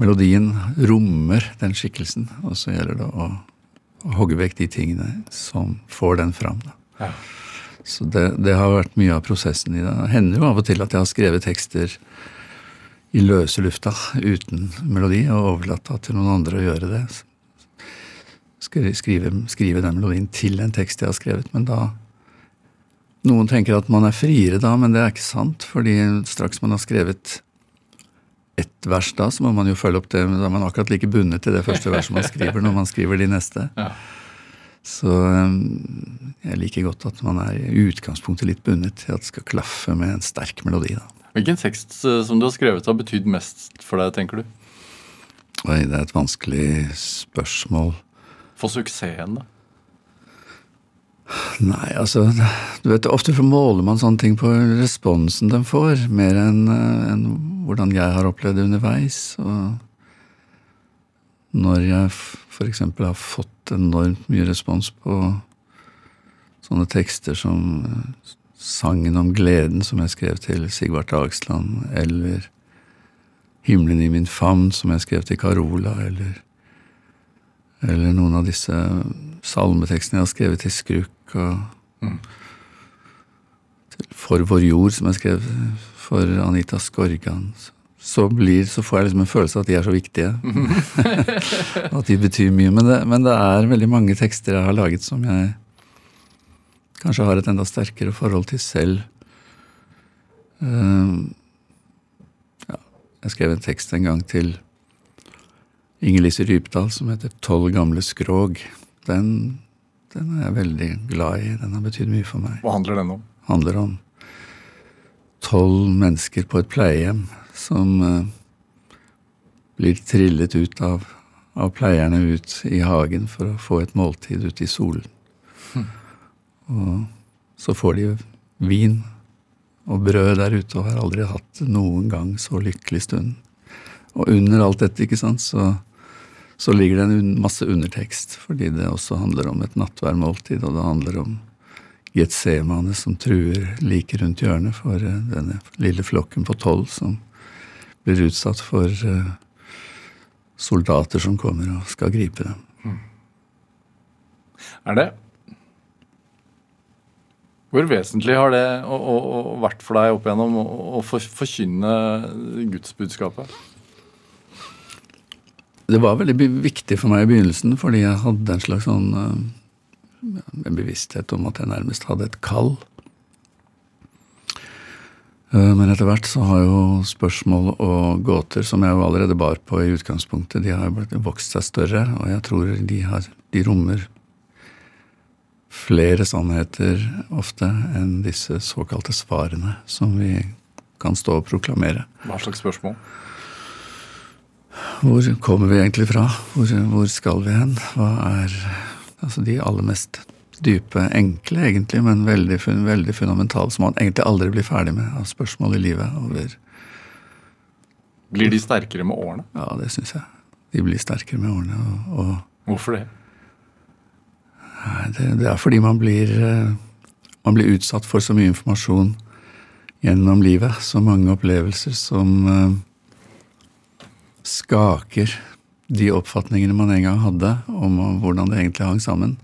Melodien rommer den skikkelsen, og så gjelder det å, å hogge vekk de tingene som får den fram. Ja. Så det, det har vært mye av prosessen i det. Det hender jo av og til at jeg har skrevet tekster i løse lufta uten melodi, og overlatt til noen andre å gjøre det. Skri- Skrive, skrive den melodien til en tekst jeg har skrevet, men da noen tenker at man er friere da, men det er ikke sant. fordi straks man har skrevet ett vers da, så må man jo følge opp det. Da er man akkurat like bundet til det første verset man skriver, når man skriver de neste. Ja. Så eh, jeg liker godt at man er i utgangspunktet litt bundet til at det skal klaffe med en sterk melodi. da. Hvilken tekst eh, som du har skrevet har betydd mest for deg, tenker du? Oi, det er et vanskelig spørsmål. For suksessen, da? Nei, altså du vet, Ofte måler man sånne ting på responsen de får, mer enn en hvordan jeg har opplevd det underveis. Og når jeg f.eks. har fått enormt mye respons på sånne tekster som eh, Sangen om gleden, som jeg skrev til Sigvart Dagsland, eller Himmelen i min favn, som jeg skrev til Carola, eller, eller noen av disse salmetekstene jeg har skrevet til Skruk, og Mm. til For vår jord, som jeg skrev for Anita Skorgan. Så, blir, så får jeg liksom en følelse av at de er så viktige. at de betyr mye. Men det, men det er veldig mange tekster jeg har laget som jeg kanskje har et enda sterkere forhold til selv. Uh, ja, jeg skrev en tekst en gang til Inger-Lise Rypdal som heter 'Tolv gamle skrog'. Den, den er jeg veldig glad i. Den har betydd mye for meg. Hva handler den om? handler om tolv mennesker på et pleiehjem som uh, blir trillet ut av, av pleierne ut i hagen for å få et måltid ute i solen. Og så får de vin og brød der ute og har aldri hatt noen gang så lykkelig stund. Og under alt dette, ikke sant, så, så ligger det en masse undertekst, fordi det også handler om et nattværmåltid, og det handler om Getsemane som truer like rundt hjørnet for eh, denne lille flokken på tolv som blir utsatt for eh, soldater som kommer og skal gripe dem. Er det Hvor vesentlig har det å, å, å vært for deg opp igjennom å, å for, forkynne gudsbudskapet? Det var veldig viktig for meg i begynnelsen, fordi jeg hadde en slags sånn eh, en bevissthet om at jeg nærmest hadde et kall. Eh, Men etter hvert så har jo spørsmål og gåter, som jeg jo allerede bar på i utgangspunktet, de har vokst seg større, og jeg tror de, har, de rommer flere sannheter ofte enn disse såkalte svarene som vi kan stå og proklamere. Hva slags spørsmål? Hvor kommer vi egentlig fra? Hvor, hvor skal vi hen? Hva er altså de aller mest dype, enkle egentlig, men veldig, veldig fundamentale, som man egentlig aldri blir ferdig med av spørsmål i livet. Over, Blir de sterkere med årene? ja, det syns jeg. De blir sterkere med årene. Og, og Hvorfor det? det, det er fordi man blir, eh, man blir utsatt for så mye informasjon gjennom livet. Så mange opplevelser som eh, skaker de oppfatningene man en gang hadde om hvordan det egentlig hang sammen.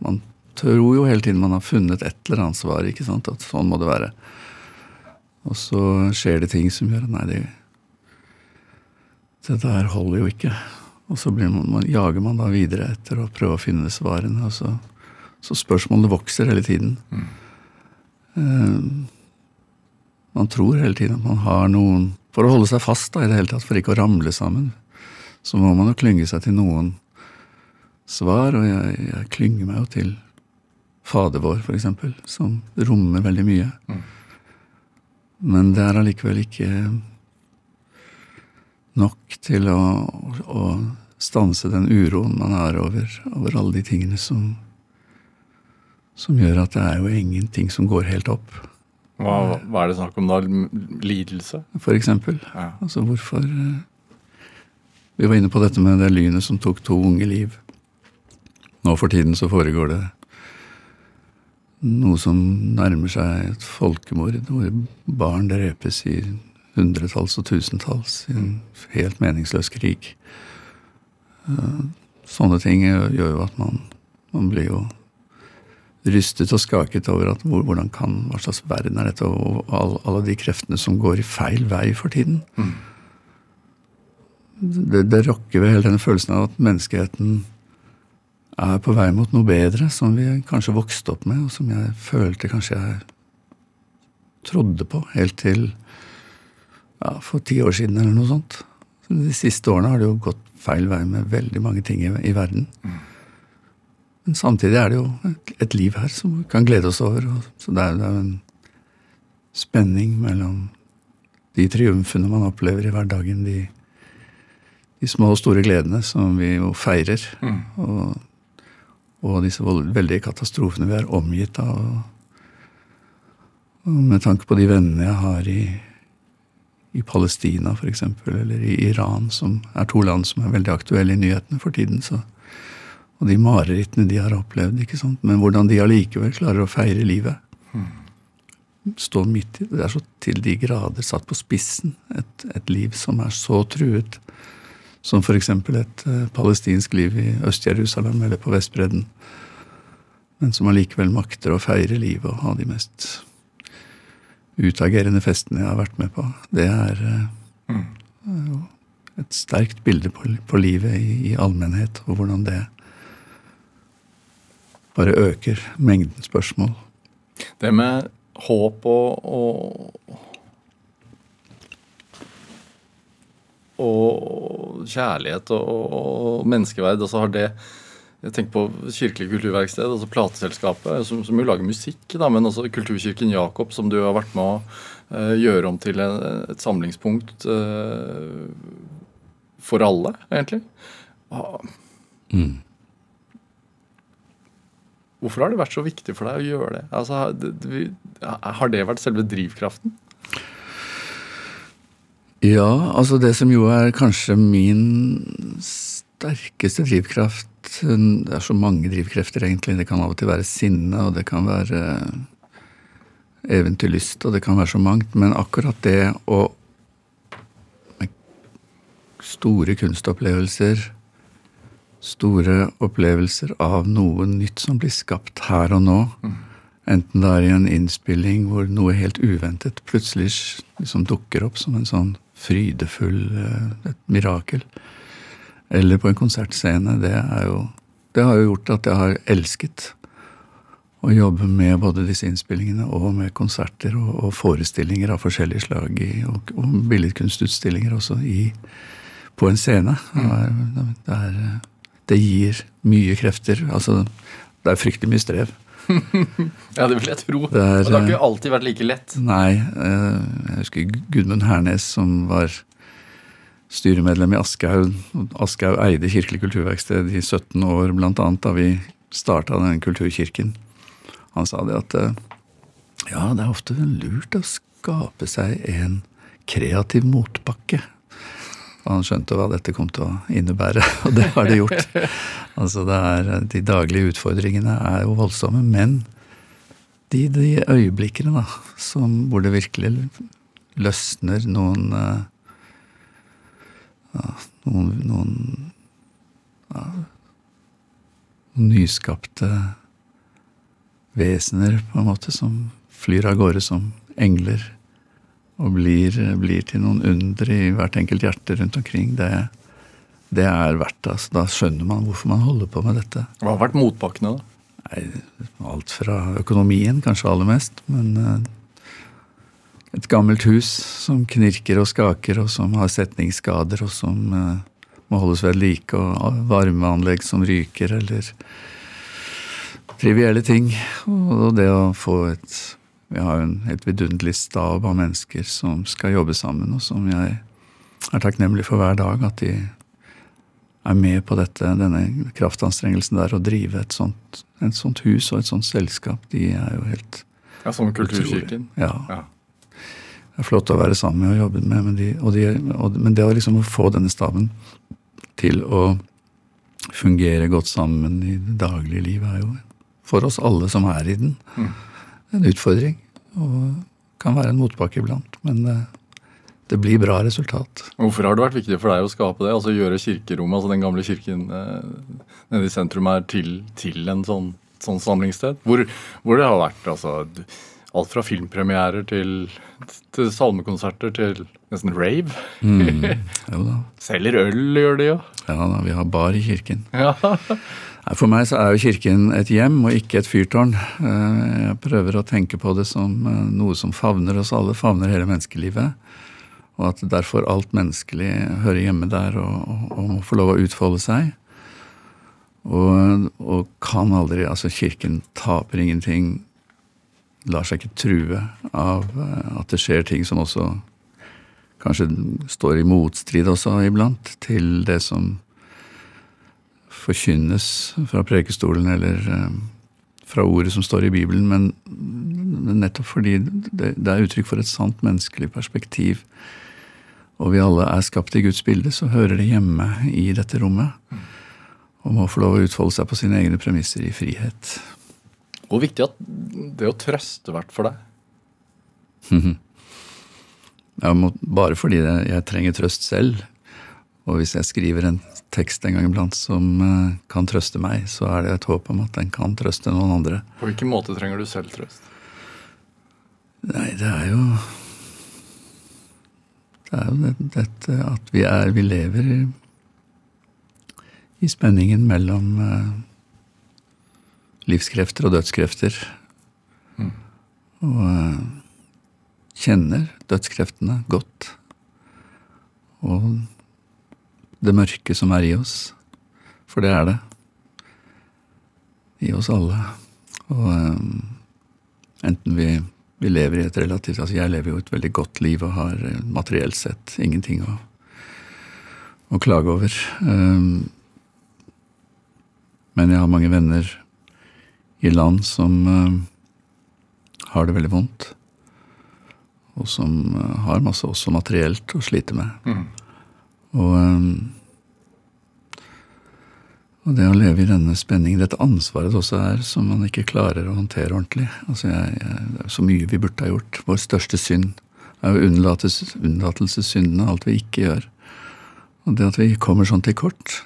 Man tror jo hele tiden man har funnet et eller annet svar, ikke sant? at sånn må det være. Og så skjer det ting som gjør at nei, det, dette her holder jo ikke. Og så blir man, man, jager man da videre etter å prøve å finne svarene. Og så, så spørsmålene vokser hele tiden. Eh, man tror hele tiden at man har noen For å holde seg fast da, i det hele tatt, for ikke å ramle sammen, så må man jo klynge seg til noen svar. Og jeg, jeg klynger meg jo til Fader vår, for eksempel, som rommer veldig mye. Men det er allikevel ikke nok til å, å stanse den uroen man har over, over alle de tingene som, som gjør at det er jo ingenting som går helt opp, Hva, hva er det snakk om da? Lidelse? for eksempel. Ja. Altså hvorfor eh, Vi var inne på dette med det lynet som tok to unge liv. Nå for tiden så foregår det noe som nærmer seg et folkemord, hvor barn drepes i hundretalls og tusentalls i en helt meningsløs krig. Eh, Sånne ting gjør gjør jo at man, man blir jo rystet og skaket over at hvordan kan, hva slags verden er dette, og all, alle de kreftene som går i feil vei for tiden. Det, det rokker ved hele denne følelsen av at menneskeheten er på vei mot noe bedre, som vi kanskje vokste opp med, og som jeg følte kanskje jeg trodde på helt til ja, for ti år siden eller noe sånt. Så de siste årene har det jo gått feil vei med veldig mange ting i, i verden. Men samtidig er det jo et, liv her som vi kan glede oss over. Så det er, jo en spenning mellom de triumfene man opplever i hverdagen, de, de små og store gledene som vi jo feirer, og, og disse veldige katastrofene vi er omgitt av. Og med tanke på de vennene jeg har i, i Palestina f.eks., eller i Iran, som er to land som er veldig aktuelle i nyhetene for tiden. så og de marerittene de har opplevd. ikke sant? Men hvordan de allikevel klarer å feire livet. Stå midt i det. Er så til de grader satt på spissen. Et, et liv som er så truet. Som f.eks. et eh, palestinsk liv i Øst-Jerusalem eller på Vestbredden. Men som allikevel makter å feire livet og ha de mest utagerende festene jeg har vært med på. Det er, eh, er et sterkt bilde på, på livet i, i allmennhet, og hvordan det bare øker mengden spørsmål. Det med håp og, og og kjærlighet og, og menneskeverd. Altså har det Jeg tenker på Kirkelig kulturverksted, altså plateselskapet, som, som jo lager musikk, da, men også Kulturkirken Jakob, som du har vært med å uh, gjøre om til en, et samlingspunkt uh, for alle, egentlig. Ah, Hvorfor har det vært så viktig for deg å gjøre det? Altså, har det- vært selve drivkraften? Ja, altså det som jo er kanskje min sterkeste drivkraft Det er så mange drivkrefter, egentlig. Det kan av og til være sinne, og det kan være eventyrlyst, og det kan være så mangt. Men akkurat det å Store kunstopplevelser, store opplevelser av noe nytt som blir skapt her og nå. Enten det er i en innspilling hvor noe helt uventet plutselig liksom dukker opp som en sånn frydefull eh, et mirakel. Eller på en konsertscene. Det, er jo, det har jo gjort at jeg har elsket å jobbe med både disse innspillingene og med konserter og, og forestillinger av forskjellige slag. I, og, og billedkunstutstillinger også i, på en scene. Det, er, det, er, det gir mye krefter. Altså, det er fryktelig mye strev. Ja, det vil jeg tro. Det er, og det har ikke alltid vært like lett. Nei, eh, jeg husker Gudmund Hernes som var styremedlem i Aschehoug. Aschehoug eide Kirkelig kulturverksted i 17 år, annet da vi starta den kulturkirken. Han sa det at eh, ja, det er ofte lurt å skape seg en kreativ motbakke. Og han skjønte hva dette kom til å innebære, og det har det gjort. altså det er, De daglige utfordringene er jo voldsomme, men de, de øyeblikkene da, som, hvor det virkelig løsner noen eh, ja, noen, noen ja, nyskapte vesener, på en måte, som flyr av gårde som engler og blir, blir til noen under i hvert enkelt hjerte rundt omkring. Det, det er verdt det. Altså. Da skjønner man hvorfor man holder på med dette. Hva har vært motbakkene, da? Nei, alt fra økonomien, kanskje aller mest, men eh, et gammelt hus som knirker og skaker, og som har setningsskader, og som eh, må holdes ved like, og varmeanlegg som ryker, eller trivielle ting. Og det å få et Vi har jo en helt vidunderlig stab av mennesker som skal jobbe sammen, og som jeg er takknemlig for hver dag at de er med på dette, denne kraftanstrengelsen der, å drive et sånt, et sånt hus og et sånt selskap. De er jo helt Ja, Som Kulturkirken? Ja. Ja. Det er flott å være sammen med og jobbe med, men, de, og de, og, men det å liksom få denne staben til å fungere godt sammen i det daglige livet, er jo for oss alle som er i den, en utfordring. Og kan være en motbakke iblant, men det, det blir bra resultat. Hvorfor har det vært viktig for deg å skape det? Altså Gjøre kirkerommet, altså den gamle kirken eh, nede i sentrum, her til, til en sånn, sånn samlingssted? Hvor, hvor det har vært altså, alt fra filmpremierer til, til salmekonserter til nesten rave. Da. Selger øl, gjør de jo. Ja da, vi har bar i kirken. Ja. For meg så er jo kirken et hjem og ikke et fyrtårn. Eh, Jeg prøver å tenke på det som eh, noe som favner oss alle, favner hele menneskelivet. Og at derfor alt menneskelig hører hjemme der og, og, og må lov å utfolde seg. Og, og kan aldri Altså, Kirken taper ingenting. Lar seg ikke true av eh, at det skjer ting som også kanskje står i motstrid også iblant til det som forkynnes fra prekestolen eller eh, fra ordet som står i Bibelen, men, men nettopp fordi det, det, er uttrykk for et sant menneskelig perspektiv, og vi alle er skapt i Guds bilde, så hører det hjemme i dette rommet. Og må få lov å utfolde seg på sine egne premisser i frihet. Hvor viktig at det å trøste vært for deg? ja, bare fordi jeg trenger trøst selv. Og hvis jeg skriver en tekst en gang iblant som eh, kan trøste meg, så er det et håp om at den kan trøste noen andre. På hvilken måte trenger du selv trøst? Nei, det er jo Det er jo dette at vi er Vi lever i, i spenningen mellom uh, livskrefter og dødskrefter. Mm. Og uh, kjenner dødskreftene godt. Og det mørke som er i oss. For det er det. I oss alle. Og um, enten vi, vi, lever i et relativt Altså, jeg lever jo et veldig godt liv og har eh, materielt sett ingenting å, å klage over. Um, men jeg har mange venner i land som um, har det veldig vondt. Og som har masse også materielt å slite med. Mm. Og, ehm, og, det å leve i denne spenningen, dette ansvaret det også er, som man ikke klarer å håndtere ordentlig. Altså jeg, jeg, det er så mye vi burde ha gjort. Vår største synd er jo unnlatelsessyndene, alt vi ikke gjør. Og det at vi kommer sånn til kort,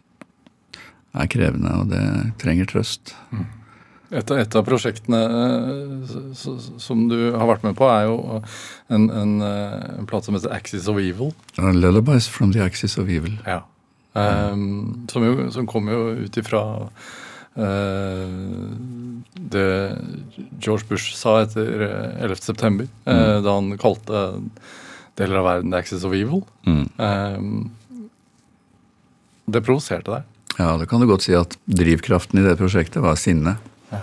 er krevende, og det trenger trøst. Mm. Et, et, av prosjektene eh, som du har vært med på, er jo en, en, eh, en plate som heter 'Axis of Evil'. Uh, 'Lullabies from the Axis of Evil'. Ja. Um, som, jo, som kom jo ut ifra uh, det George Bush sa etter 11.9., mm. uh, da han kalte deler av verden 'The Axis of Evil'. Mm. Um, det provoserte deg? Ja, det kan du godt si at drivkraften i det prosjektet var sinne. Ja.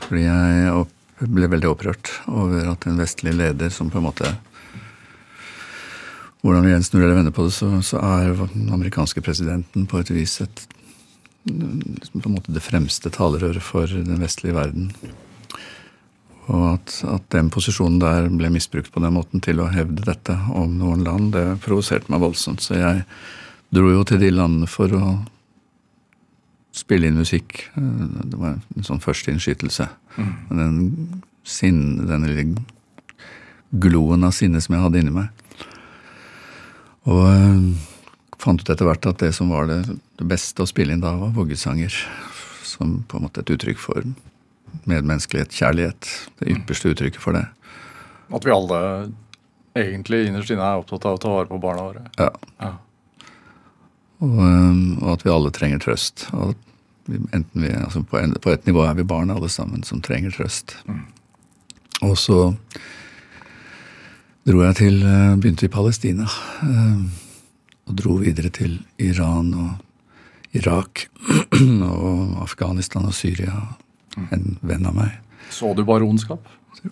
Fordi jeg ble veldig opprørt over at en vestlig leder som på en måte Hvordan vi enn snur eller vender på det, så, så, er den amerikanske presidenten på et vis et, liksom på en måte det fremste talerøret for den vestlige verden. Og at, at, den posisjonen der ble misbrukt på den måten til å hevde dette om noen land, det provoserte meg voldsomt. Så jeg dro jo til de landene for å spille inn musikk. Det var en sånn førsteinnskytelse. Mm. Den sinne, den lille gloen av sinne som jeg hadde inni meg. Og øh, fant ut etter hvert at det som var det, det, beste å spille inn da, var voggesanger. Som på en måte et uttrykk for medmenneskelighet, kjærlighet. Det ypperste uttrykket for det. At vi alle egentlig innerst inne er opptatt av å ta vare på barna våre. Ja. ja. Og, um, og, at vi alle trenger trøst. Og enten vi, altså på, en, på, et nivå er vi barn alle sammen som trenger trøst. Mm. Og så dro jeg til uh, Begynte i Palestina. Uh, og dro videre til Iran og Irak og Afghanistan og Syria. Mm. En venn av meg. Så du bare ondskap?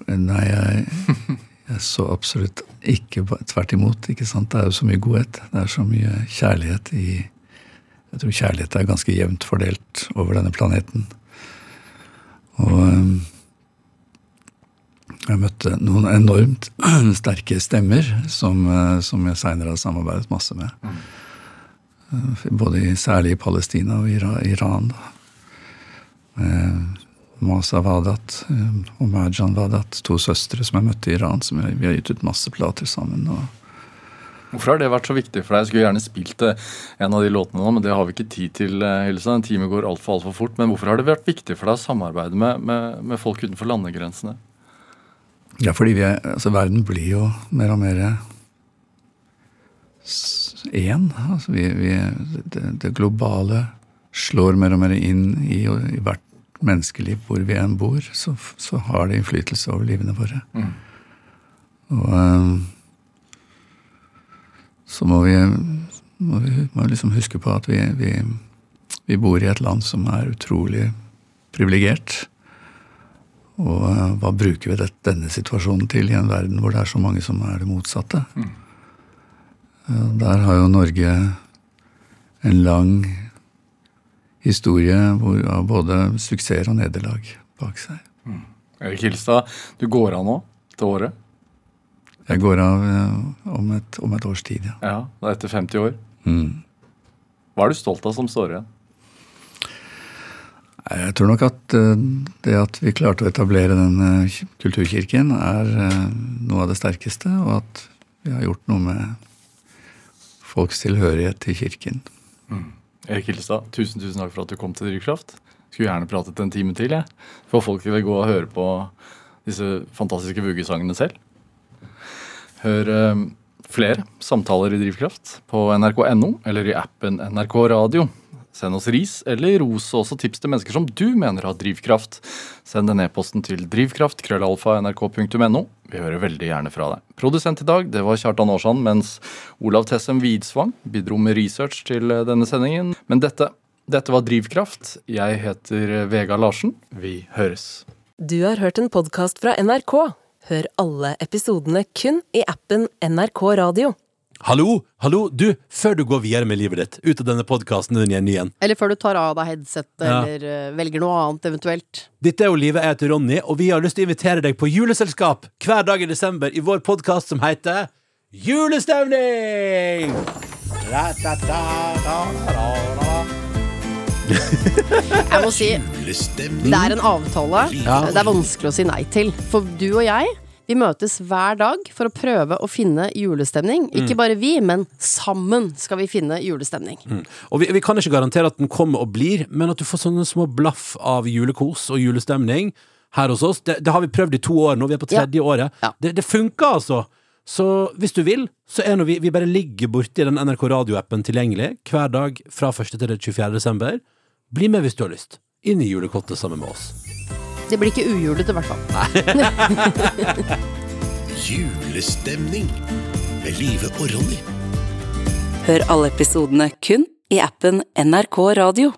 Nei, jeg så absolutt ikke Tvert imot. ikke sant? Det er jo så mye godhet. Det er så mye kjærlighet i Jeg tror kjærlighet er ganske jevnt fordelt over denne planeten. Og um, jeg møtte noen enormt sterke stemmer som, uh, som jeg seinere har samarbeidet masse med. Både Både særlig i Palestina og Iran. Med Masa Wadat eh, og Marjan Wadat, to søstre som jeg møtte i Iran. som Vi har gitt ut masse plater sammen. Hvorfor har det vært så viktig for deg? Jeg skulle gjerne spilt eh, en av de låtene nå, men det har vi ikke tid til. Eh, Hilsa. En time går altfor alt for fort. Men hvorfor har det vært viktig for deg å samarbeide med, med, med folk utenfor landegrensene? Ja, fordi vi er, altså verden blir jo mer og mer én. Altså vi, vi, det, det, globale slår mer og mer inn i, i hvert menneskeliv hvor vi enn bor, så, så, har det innflytelse over livene våre. Mm. Og um, så må vi, må vi må liksom huske på at vi, vi, vi bor i et land som er utrolig privilegert. Og eh, hva bruker vi det, denne situasjonen til i en verden hvor det er så mange som er det motsatte? Mm. Eh, Der har jo Norge en lang historie hvor, av både suksess og nederlag bak seg. Erik Hilstad, du går av nå til året. Jeg går av eh, om et, om et års tid, ja. Ja, det er etter 50 år. Mm. Hva er du stolt av som står igjen? Jeg tror nok at eh, det at vi klarte å etablere den eh, kulturkirken, er noe av det sterkeste, og at vi har gjort noe med folks tilhørighet til kirken. Erik Hilstad, tusen tusen takk for at du kom til Drivkraft. Skulle gjerne pratet en time til, jeg. For folk vil gå og høre på disse fantastiske vuggesangene selv. Hør eh, flere samtaler i Drivkraft på nrk.no eller i appen NRK Radio. Send oss ris eller ros og også tips til mennesker som du mener har drivkraft. Send en e-posten til drivkraft krøllalfa nrk.no. Vi hører veldig gjerne fra deg. Produsent i dag det var Kjartan Aarsand, mens Olav Tessem Widsvang bidro med research til eh, denne sendingen. Men dette, dette var Drivkraft. Jeg heter Vega Larsen. Vi høres. Du har hørt en podkast fra NRK. Hør alle episodene kun i appen NRK Radio. Hallo, hallo, du, før du går videre med livet ditt, ut av denne podkasten din igjen, igjen. Eller før du tar av deg headsetet, Ja. eller uh, velger noe annet eventuelt. Dette er jo Livet, jeg heter Ronny, og vi har lyst til å invitere deg på juleselskap hver dag i desember i vår podkast som heter Julestemning! Jeg må si, det er en avtale Ja. det er vanskelig å si nei til. For du og jeg, vi møtes hver dag for å prøve å finne julestemning. Ikke bare vi, men sammen skal vi finne julestemning. Og vi, vi kan ikke garantere at den kommer og blir, men at du får sånne små blaff av julekos og julestemning her hos oss. Det, det har vi prøvd i to år nå, vi er på Ja. tredje året. Ja. Det, det funker, altså. Så hvis du vil, så er nå vi, vi bare ligger borti den NRK radioappen tilgjengelig hver dag fra 1. til 24. desember. Bli med hvis du har lyst. Inn i julekottet sammen med oss. Det blir ikke ujulete, i hvert fall. Julestemning med Live og Ronny. Hør alle episodene kun i appen NRK Radio.